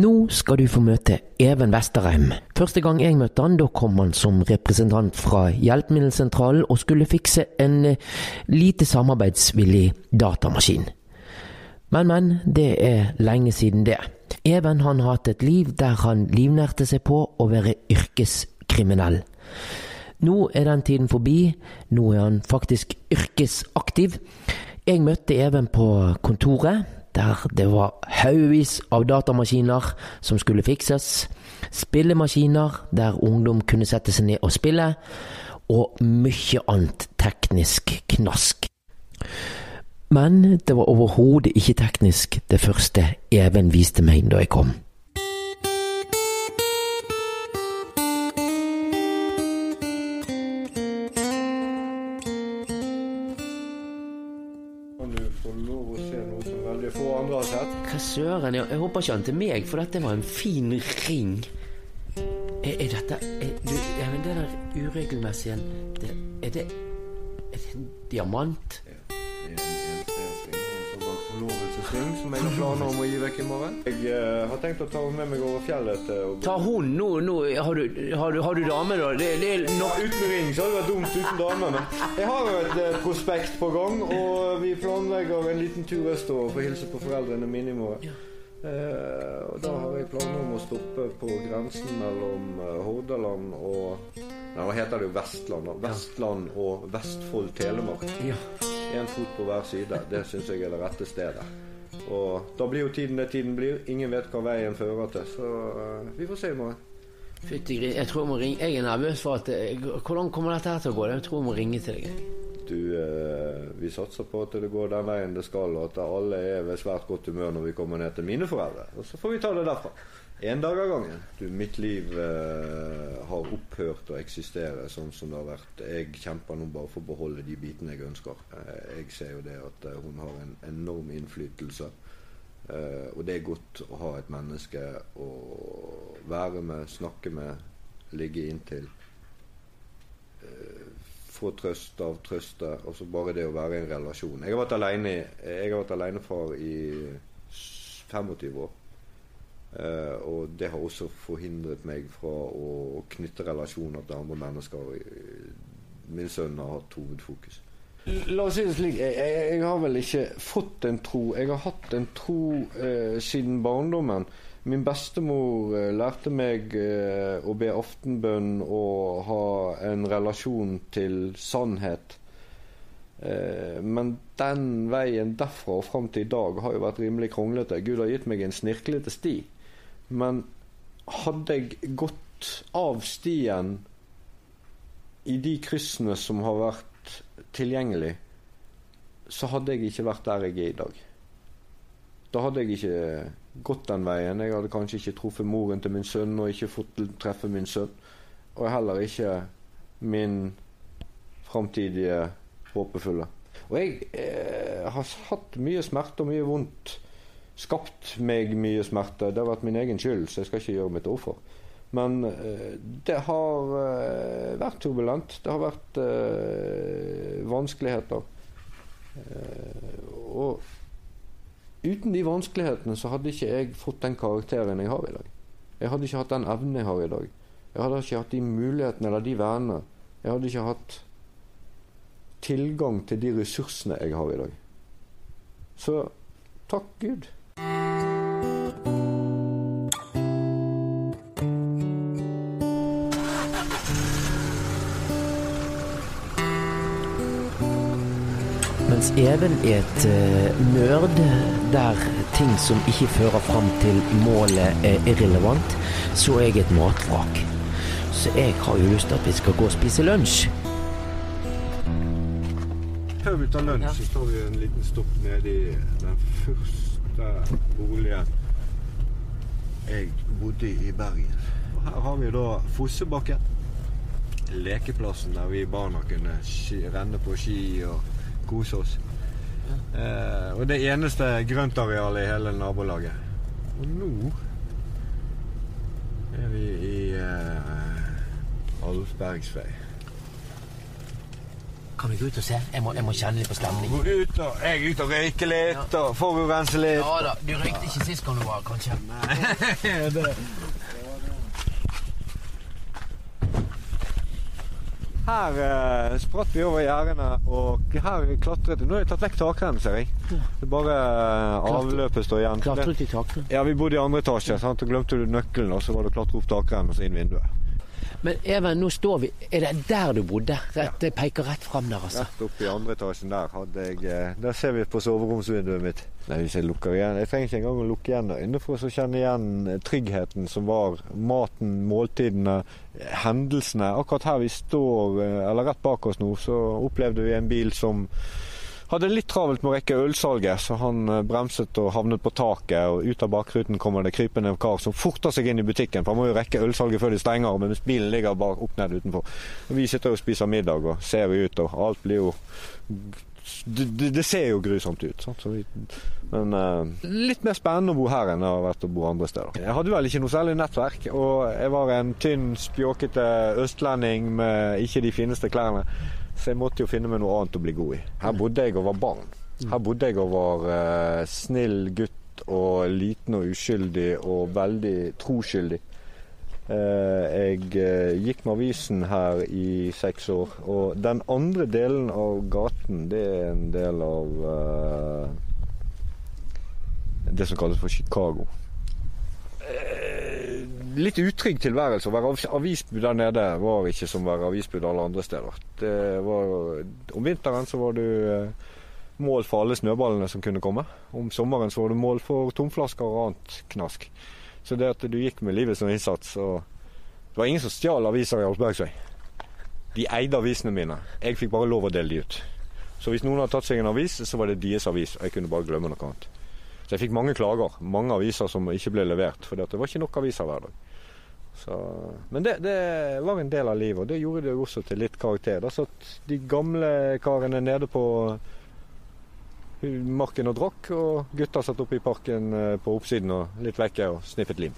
Nå skal du få møte Even Vesterheim. Første gang jeg møtte han, da kom han som representant fra Hjelpemiddelsentralen og skulle fikse en eh, lite samarbeidsvillig datamaskin. Men, men, det er lenge siden det. Even han har hatt et liv der han livnærte seg på å være yrkeskriminell. Nå er den tiden forbi. Nå er han faktisk yrkesaktiv. Jeg møtte Even på kontoret, der det var haugevis av datamaskiner som skulle fikses. Spillemaskiner der ungdom kunne sette seg ned og spille. Og mye annet teknisk knask. Men det var overhodet ikke teknisk, det første Even viste meg da jeg kom. Hva jeg, jeg håper ikke han til meg, for dette var en fin ring. Er, er dette er, du, ja, men Det der uregelmessige det, Er det en diamant? Forlovelsesring som jeg har planer om å gi vekk i morgen. Jeg uh, har tenkt å ta henne med meg over fjellet å Ta hun nå, nå har, du, har, du, har du dame, da? Det, det er nok Uten ring så hadde det vært dumt uten dame, men jeg har jo et uh, prospekt på gang, og vi planlegger en liten tur østover for å hilse på foreldrene mine i morgen. Eh, og da har jeg planer om å stoppe på grensen mellom eh, Hordaland og Nei, nå heter det jo Vestland. da. Vestland og Vestfold Telemark. Ja. Én fot på hver side. Det syns jeg er det rette stedet. Og da blir jo tiden det tiden blir. Ingen vet hva veien fører til, så eh, vi får se i morgen. Fytti gris, jeg tror jeg må ringe Jeg er nervøs for at Hvordan kommer dette her til å gå? Jeg tror jeg må ringe til deg. Du, eh, vi satser på at det går den veien det skal, og at alle er ved svært godt humør når vi kommer ned til mine foreldre. Og så får vi ta det derfra. En dag av gangen. Du, mitt liv eh, har opphørt å eksistere sånn som det har vært. Jeg kjemper nå bare for å beholde de bitene jeg ønsker. Eh, jeg ser jo det at eh, hun har en enorm innflytelse. Eh, og det er godt å ha et menneske å være med, snakke med, ligge inntil. Få trøst av trøste. Og så bare det å være i en relasjon. Jeg har vært alene, jeg har vært alenefar i s- 25 år. Uh, og det har også forhindret meg fra å knytte relasjoner til andre mennesker. Min sønn har hatt hovedfokus. La oss si det slik, jeg, jeg, jeg har vel ikke fått en tro. Jeg har hatt en tro eh, siden barndommen. Min bestemor eh, lærte meg eh, å be aftenbønn og ha en relasjon til sannhet. Eh, men den veien derfra og fram til i dag har jo vært rimelig kronglete. Gud har gitt meg en snirklete sti. Men hadde jeg gått av stien i de kryssene som har vært tilgjengelig, så hadde jeg ikke vært der jeg er i dag. Da hadde jeg ikke gått den veien. Jeg hadde kanskje ikke truffet moren til min sønn og ikke fått treffe min sønn. Og heller ikke min framtidige håpefulle. Og jeg eh, har hatt mye smerte og mye vondt. Skapt meg mye smerte. Det har vært min egen skyld, så jeg skal ikke gjøre mitt offer. Men eh, det har eh, vært turbulent. Det har vært eh, vanskeligheter. Og uten de vanskelighetene så hadde ikke jeg fått den karakteren jeg har i dag. Jeg hadde ikke hatt den evnen jeg har i dag. Jeg hadde ikke hatt de mulighetene eller de vennene. Jeg hadde ikke hatt tilgang til de ressursene jeg har i dag. Så takk Gud. Even er et eh, nerd der ting som ikke fører fram til målet er irrelevant, så er jeg et matvrak. Så jeg har jo lyst til at vi skal gå og spise lunsj. Før vi tar lunsj, så tar vi en liten stopp nede i den første boligen jeg bodde i i Bergen. Og her har vi da Fossebakken. Lekeplassen der vi barna kunne ski, renne på ski og kose oss. Eh, og det eneste grøntarealet i hele nabolaget. Og nå er vi i eh, Alfbergsvei. Kan vi gå ut og se? Jeg må, jeg må kjenne litt på stemningen. Gå ut og, jeg er ute og røyker litt og forurenser litt. Ja da, du røykte ikke sist gang du var kanskje? Her eh, spratt vi over gjerdene, og her klatret Nå har jeg tatt vekk takrennen, ser jeg. Det er bare eh, avløpet står igjen. Klatret i takrennen? Ja, vi bodde i andre etasje, sant? og glemte du nøkkelen, og så var det å klatre opp takrennen og så inn vinduet. Men Even, nå står vi Er det der du bodde? Rett, Det peker rett fram der, altså. Rett oppe i andre etasjen der hadde jeg eh, Der ser vi på soveromsvinduet mitt. Nei, hvis jeg lukker igjen Jeg trenger ikke engang å lukke igjen øynene for å kjenne igjen eh, tryggheten som var maten, måltidene, eh, hendelsene. Akkurat her vi står, eller rett bak oss nå, så opplevde vi en bil som hadde litt travelt med å rekke ølsalget, så han bremset og havnet på taket. og Ut av bakruten kommer det krypende kar som forter seg inn i butikken. For han må jo rekke ølsalget før de stenger, mens bilen ligger bare opp ned utenfor. Og Vi sitter og spiser middag og ser ut, og alt blir jo det, det, det ser jo grusomt ut. Vi, men eh, litt mer spennende å bo her enn det har vært å bo andre steder. Jeg hadde vel ikke noe særlig nettverk, og jeg var en tynn, spjåkete østlending med ikke de fineste klærne. Så jeg måtte jo finne meg noe annet å bli god i. Her bodde jeg og var barn. Her bodde jeg og var uh, snill gutt og liten og uskyldig og veldig troskyldig. Uh, jeg uh, gikk med avisen her i seks år. Og den andre delen av gaten, det er en del av det som kalles for Chicago litt utrygg tilværelse. Å være avisbud der nede var ikke som å være avisbud alle andre steder. Var, om vinteren så var du eh, mål for alle snøballene som kunne komme. Om sommeren så var du mål for tomflasker og annet knask. Så det at du gikk med livet som innsats og Det var ingen som stjal aviser i Alsbergsøy. De eide avisene mine. Jeg fikk bare lov å dele de ut. Så hvis noen hadde tatt seg en avis, så var det deres avis. Og jeg kunne bare glemme noe annet. Så jeg fikk mange klager. Mange aviser som ikke ble levert. For det var ikke nok aviser hver dag. Så, men det, det, var en del av livet, og det gjorde det også til litt karakter. Da satt de gamle karene nede på marken og drakk, og gutta satt oppe i parken eh, på oppsiden og litt vekke og sniffet lim.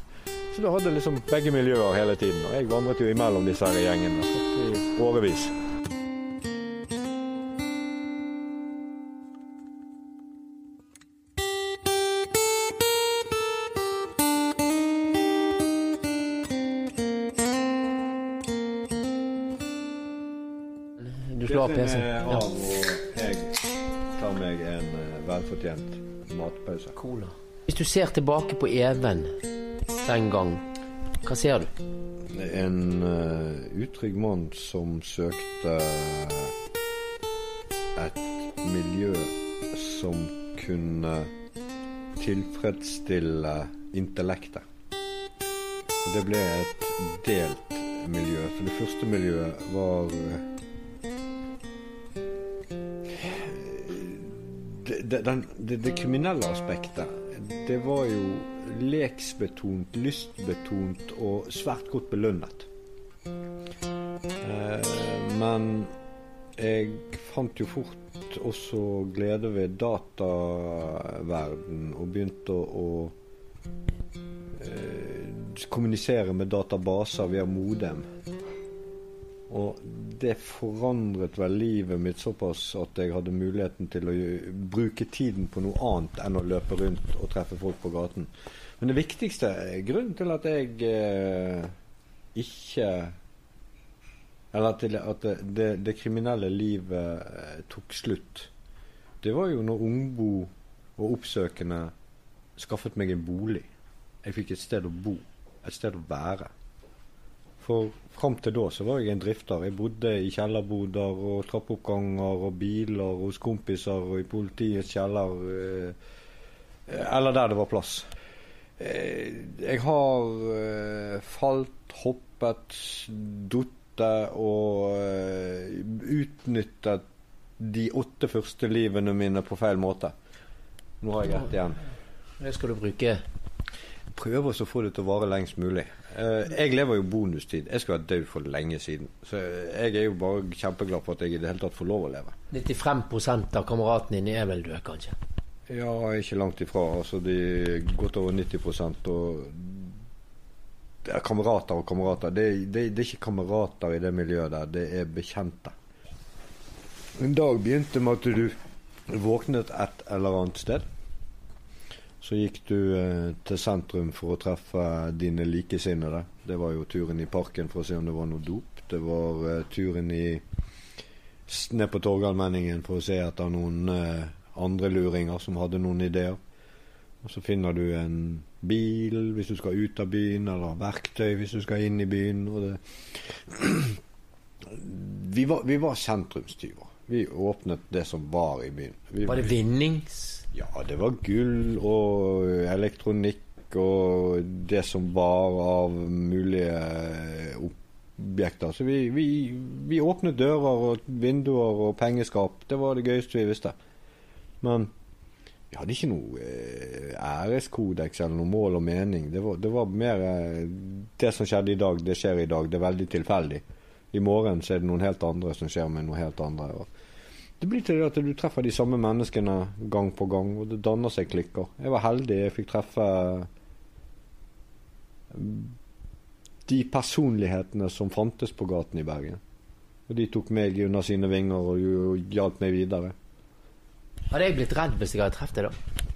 Så du hadde liksom begge miljøer hele tiden. Og jeg vandret jo imellom disse her gjengene i årevis. Matpause. Cola. Hvis du ser tilbake på Even den gang, hva ser du? En uh, utrygg mann som søkte et miljø som kunne tilfredsstille intellektet. Og det ble et delt miljø. For det første miljøet var det, den, det, det kriminelle aspektet, det var jo leksbetont, lystbetont og svært godt belønnet. Eh, men jeg fant jo fort også glede ved dataverden og begynte å eh, kommunisere med databaser via Modem. Og det forandret vel livet mitt såpass at jeg hadde muligheten til å bruke tiden på noe annet enn å løpe rundt og treffe folk på gaten. Men det viktigste grunnen til at jeg eh, ikke Eller til at det, det, det kriminelle livet eh, tok slutt, det var jo når Ungbo og oppsøkende skaffet meg en bolig. Jeg fikk et sted å bo, et sted å være. For fram til da så var jeg en drifter. Jeg bodde i kjellerboder og trappeoppganger og biler hos kompiser og i politiets kjeller. Eh, eller der det var plass. Eh, jeg har eh, falt, hoppet, datt og utnyttet de åtte første livene mine på feil måte. Nå har jeg ett igjen. Det skal du bruke? Prøver å få det til å vare lengst mulig. Uh, jeg lever jo bonustid. Jeg skulle vært død for lenge siden. Så jeg er jo bare kjempeglad for at jeg i det hele tatt får lov å leve. 95 av kameratene dine er vel døde, kanskje? Ja, ikke langt ifra. Altså, de godt over 90 og det er kamerater og kamerater. Det, det, det, er ikke kamerater i det miljøet der, det er bekjente. En dag begynte med at du våknet et eller annet sted. Så gikk du eh, til sentrum for å treffe dine likesinnede. Det var jo turen i parken for å se om det var noe dop. Det var eh, turen i ned på Torgallmenningen for å se etter noen eh, andre luringer som hadde noen ideer. Og så finner du en bil hvis du skal ut av byen, eller verktøy hvis du skal inn i byen. Vi, var, vi var sentrumstyver. Vi åpnet det som var i byen. Vi, Var det vinnings... ja, det var gull og elektronikk og det som var av mulige objekter. Så vi, vi, vi åpnet dører og vinduer og pengeskap. Det var det gøyeste vi visste. Men vi hadde ikke noe eh, æreskodeks eller noe mål og mening. Det var, det var mer eh, Det som skjedde i dag, det skjer i dag. Det er veldig tilfeldig. I morgen så er det noen helt andre som skjer med noe helt andre. Og det blir til det at du treffer de samme menneskene gang på gang, og det danner seg klikker. Jeg var heldig. Jeg fikk treffe de personlighetene som fantes på gaten i Bergen. Og de tok meg under sine vinger og, og hjalp meg videre. Hadde jeg blitt redd hvis jeg hadde truffet deg da?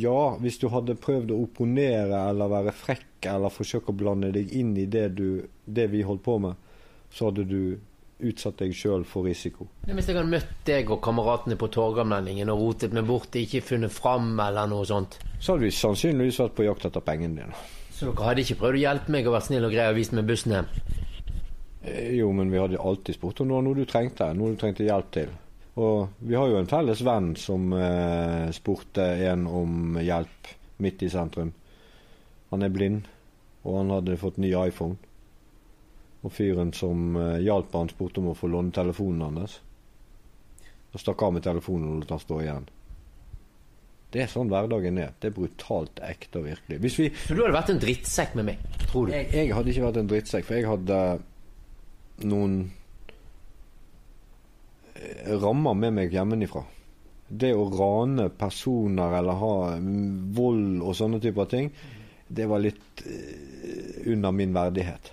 Ja, hvis du hadde prøvd å opponere eller være frekk eller forsøke å blande deg inn i det, du, det vi holdt på med, så hadde du utsatt deg sjøl for risiko. Hvis jeg hadde møtt deg og kameratene på Torgallmenningen og rotet meg bort, ikke funnet fram eller noe sånt, Så hadde vi sannsynligvis vært på jakt etter pengene dine. så dere hadde ikke prøvd å hjelpe meg og vært snill og grei og vist meg bussen hjem? Eh, Jo, men vi hadde alltid spurt om det var noe du trengte, noe du trengte hjelp til. Og vi har jo en felles venn som eh, spurte en om hjelp midt i sentrum. Han er blind, og han hadde fått ny iPhone. Og fyren som eh, hjalp han, spurte om å få låne telefonen hans. Og stakk av med telefonen og lot han stå igjen. Det er sånn hverdagen er. Det er brutalt ekte og virkelig. Hvis vi For du hadde vært en drittsekk med meg, tror du? jeg, jeg hadde ikke vært en drittsekk, for jeg hadde noen eh, rammer med meg hjemmefra. Det å rane personer eller ha mm, vold og sånne typer ting, det var litt eh, under min verdighet.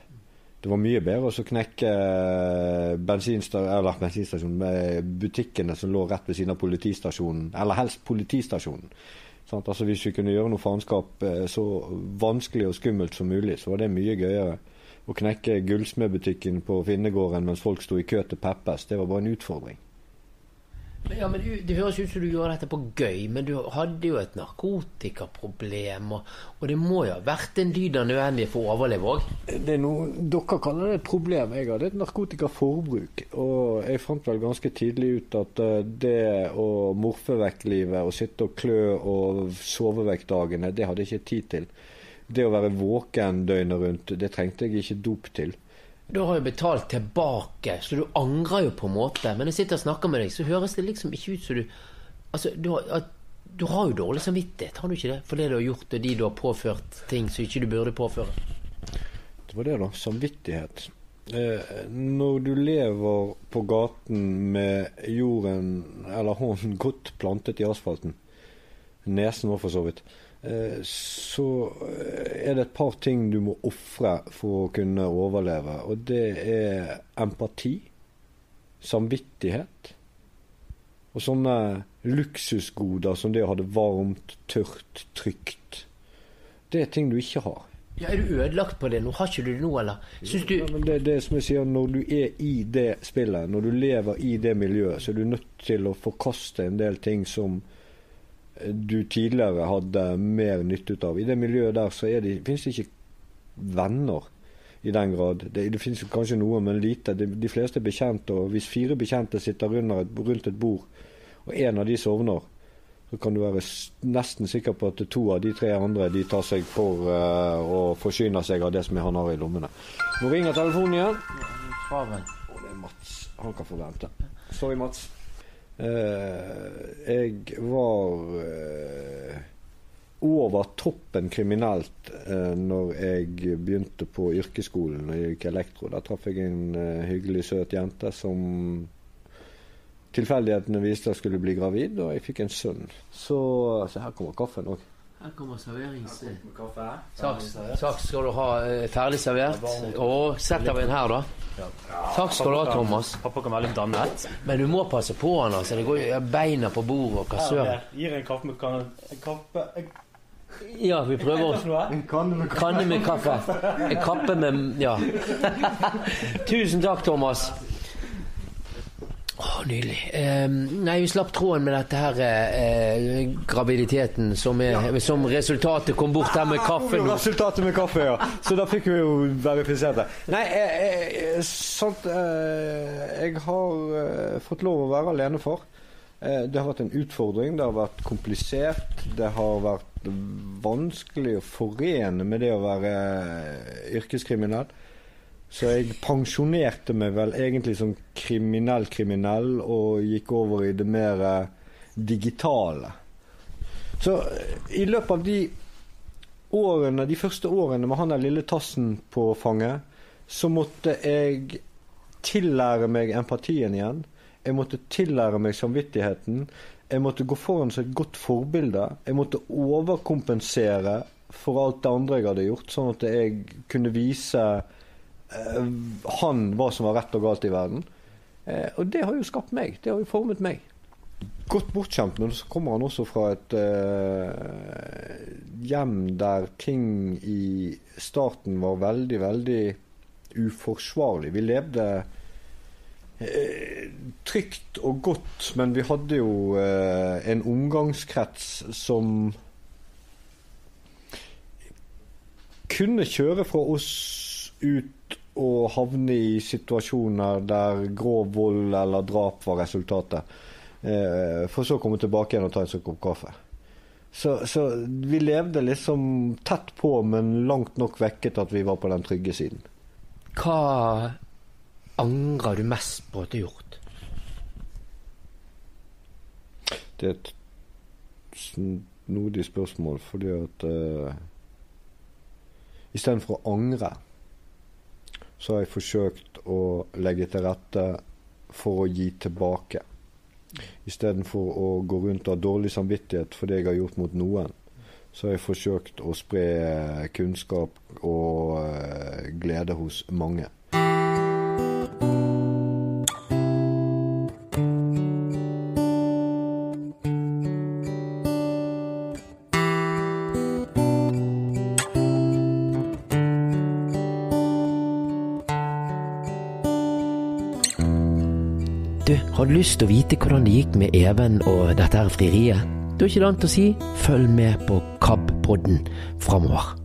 Det var mye bedre å knekke eh, bensinstasjonen med butikkene som lå rett ved siden av politistasjonen, eller helst politistasjonen. Sant? Altså Hvis vi kunne gjøre noe faenskap eh, så vanskelig og skummelt som mulig, så var det mye gøyere. Å knekke gullsmedbutikken på Finnegården mens folk sto i kø til Peppes, det var bare en utfordring. Ja, men Det høres ut som du gjorde dette på gøy, men du hadde jo et narkotikaproblem. Og, og det må jo ha vært en dyd av nødvendig for å overleve òg? Er Dere kaller det et problem. Jeg hadde et narkotikaforbruk. Og jeg fant vel ganske tidlig ut at eh, det å morfe vekk livet og sitte og klø og sove vekk dagene, det hadde jeg ikke tid til. Det å være våken døgnet rundt, det trengte jeg ikke dop til. Du har jo betalt tilbake, så du angrer jo på en måte. Men jeg sitter og snakker med deg, så høres det liksom ikke ut som du Altså, du har, du har jo dårlig samvittighet, har du ikke det? For det du har gjort, og de du har påført ting som ikke du burde påføre. Det var det, da. Samvittighet. Eh, når du lever på gaten med jorden eller hånden godt plantet i asfalten, nesen var for så vidt, eh, så er det et par ting du må ofre for å kunne overleve. Og det er empati, samvittighet og sånne luksusgoder som det å ha det varmt, tørt, trygt. Det er ting du ikke har. Ja, Er du ødelagt på det nå? Har ikke du det nå, eller? Syns du Ja, men det, det som jeg sier, Når du er i det spillet, når du lever i det miljøet, så er du nødt til å forkaste en del ting som eh, du tidligere hadde mer nytte ut av. I det miljøet der så det, finnes det ikke venner i den grad. Det, det finnes kanskje noe, men lite. De, de fleste er bekjente, og hvis fire bekjente sitter et, rundt et bord, og en av de sovner, så kan du være nesten sikker på at to av de tre andre de tar seg for uh, og forsyner seg av det som han har i lommene. Nå ringer telefonen igjen. Å, det er Mats. Han kan få vente. Sorry, Mats. Eh, jeg var eh, over toppen kriminelt eh, når jeg begynte på yrkesskolen og gikk elektro. Da traff jeg en eh, hyggelig, søt jente som tilfeldighetene viste jeg skulle bli gravid, og jeg fikk en sønn. Så, så her kommer kaffen òg. Her kommer serverings... Kaffe? takk saks skal du ha eh, ferdig servert. Og setter vi den her, da. Takk skal du ha, Thomas. Pappa kan være litt dannet. Men du må passe på han, altså. Det går jo beina på bordet og hva søren. Gir en kaffe med kaffe. Ja, vi prøver oss. En kanne med Kanne med kaffe. En kappe med Ja. Tusen takk, Thomas. Nydelig. Eh, nei, vi slapp tråden med dette her eh, graviditeten som, er, som resultatet kom bort her med kaffe nå. Resultatet med kaffe, ja. Så da fikk vi jo verifisert det. Nei, eh, eh, sant eh, Jeg har eh, fått lov å være alenefar. Eh, det har vært en utfordring. Det har vært komplisert. Det har vært vanskelig å forene med det å være yrkeskriminell. Så jeg pensjonerte meg vel egentlig som kriminell-kriminell og gikk over i det mer eh, digitale. Så eh, i løpet av de årene, de første årene med han der lille tassen på fanget, så måtte jeg tillære meg empatien igjen. Jeg måtte tillære meg samvittigheten. Jeg måtte gå foran som et godt forbilde. Jeg måtte overkompensere for alt det andre jeg hadde gjort, sånn at jeg kunne vise han hva som var rett og galt i verden. Eh, og det har jo skapt meg. Det har jo formet meg. Godt bortskjemt, men så kommer han også fra et eh, hjem der ting i starten var veldig, veldig uforsvarlig. Vi levde eh, trygt og godt, men vi hadde jo eh, en omgangskrets som kunne kjøre fra oss ut og havne i situasjoner der grov vold eller drap var resultatet. Eh, for så å komme tilbake igjen og ta en kopp kaffe. Så, så vi levde liksom tett på, men langt nok vekket at vi var på den trygge siden. Hva angrer du mest på at du har gjort? Det er et snodig spørsmål, fordi at uh, istedenfor å angre, så har jeg forsøkt å legge til rette for å gi tilbake. Istedenfor å gå rundt og ha dårlig samvittighet for det jeg har gjort mot noen, så har jeg forsøkt å spre kunnskap og uh, glede hos mange. Har du lyst til å vite hvordan det gikk med Even og dette her frieriet? Da er ikke det annet å si følg med på KAB-podden framover.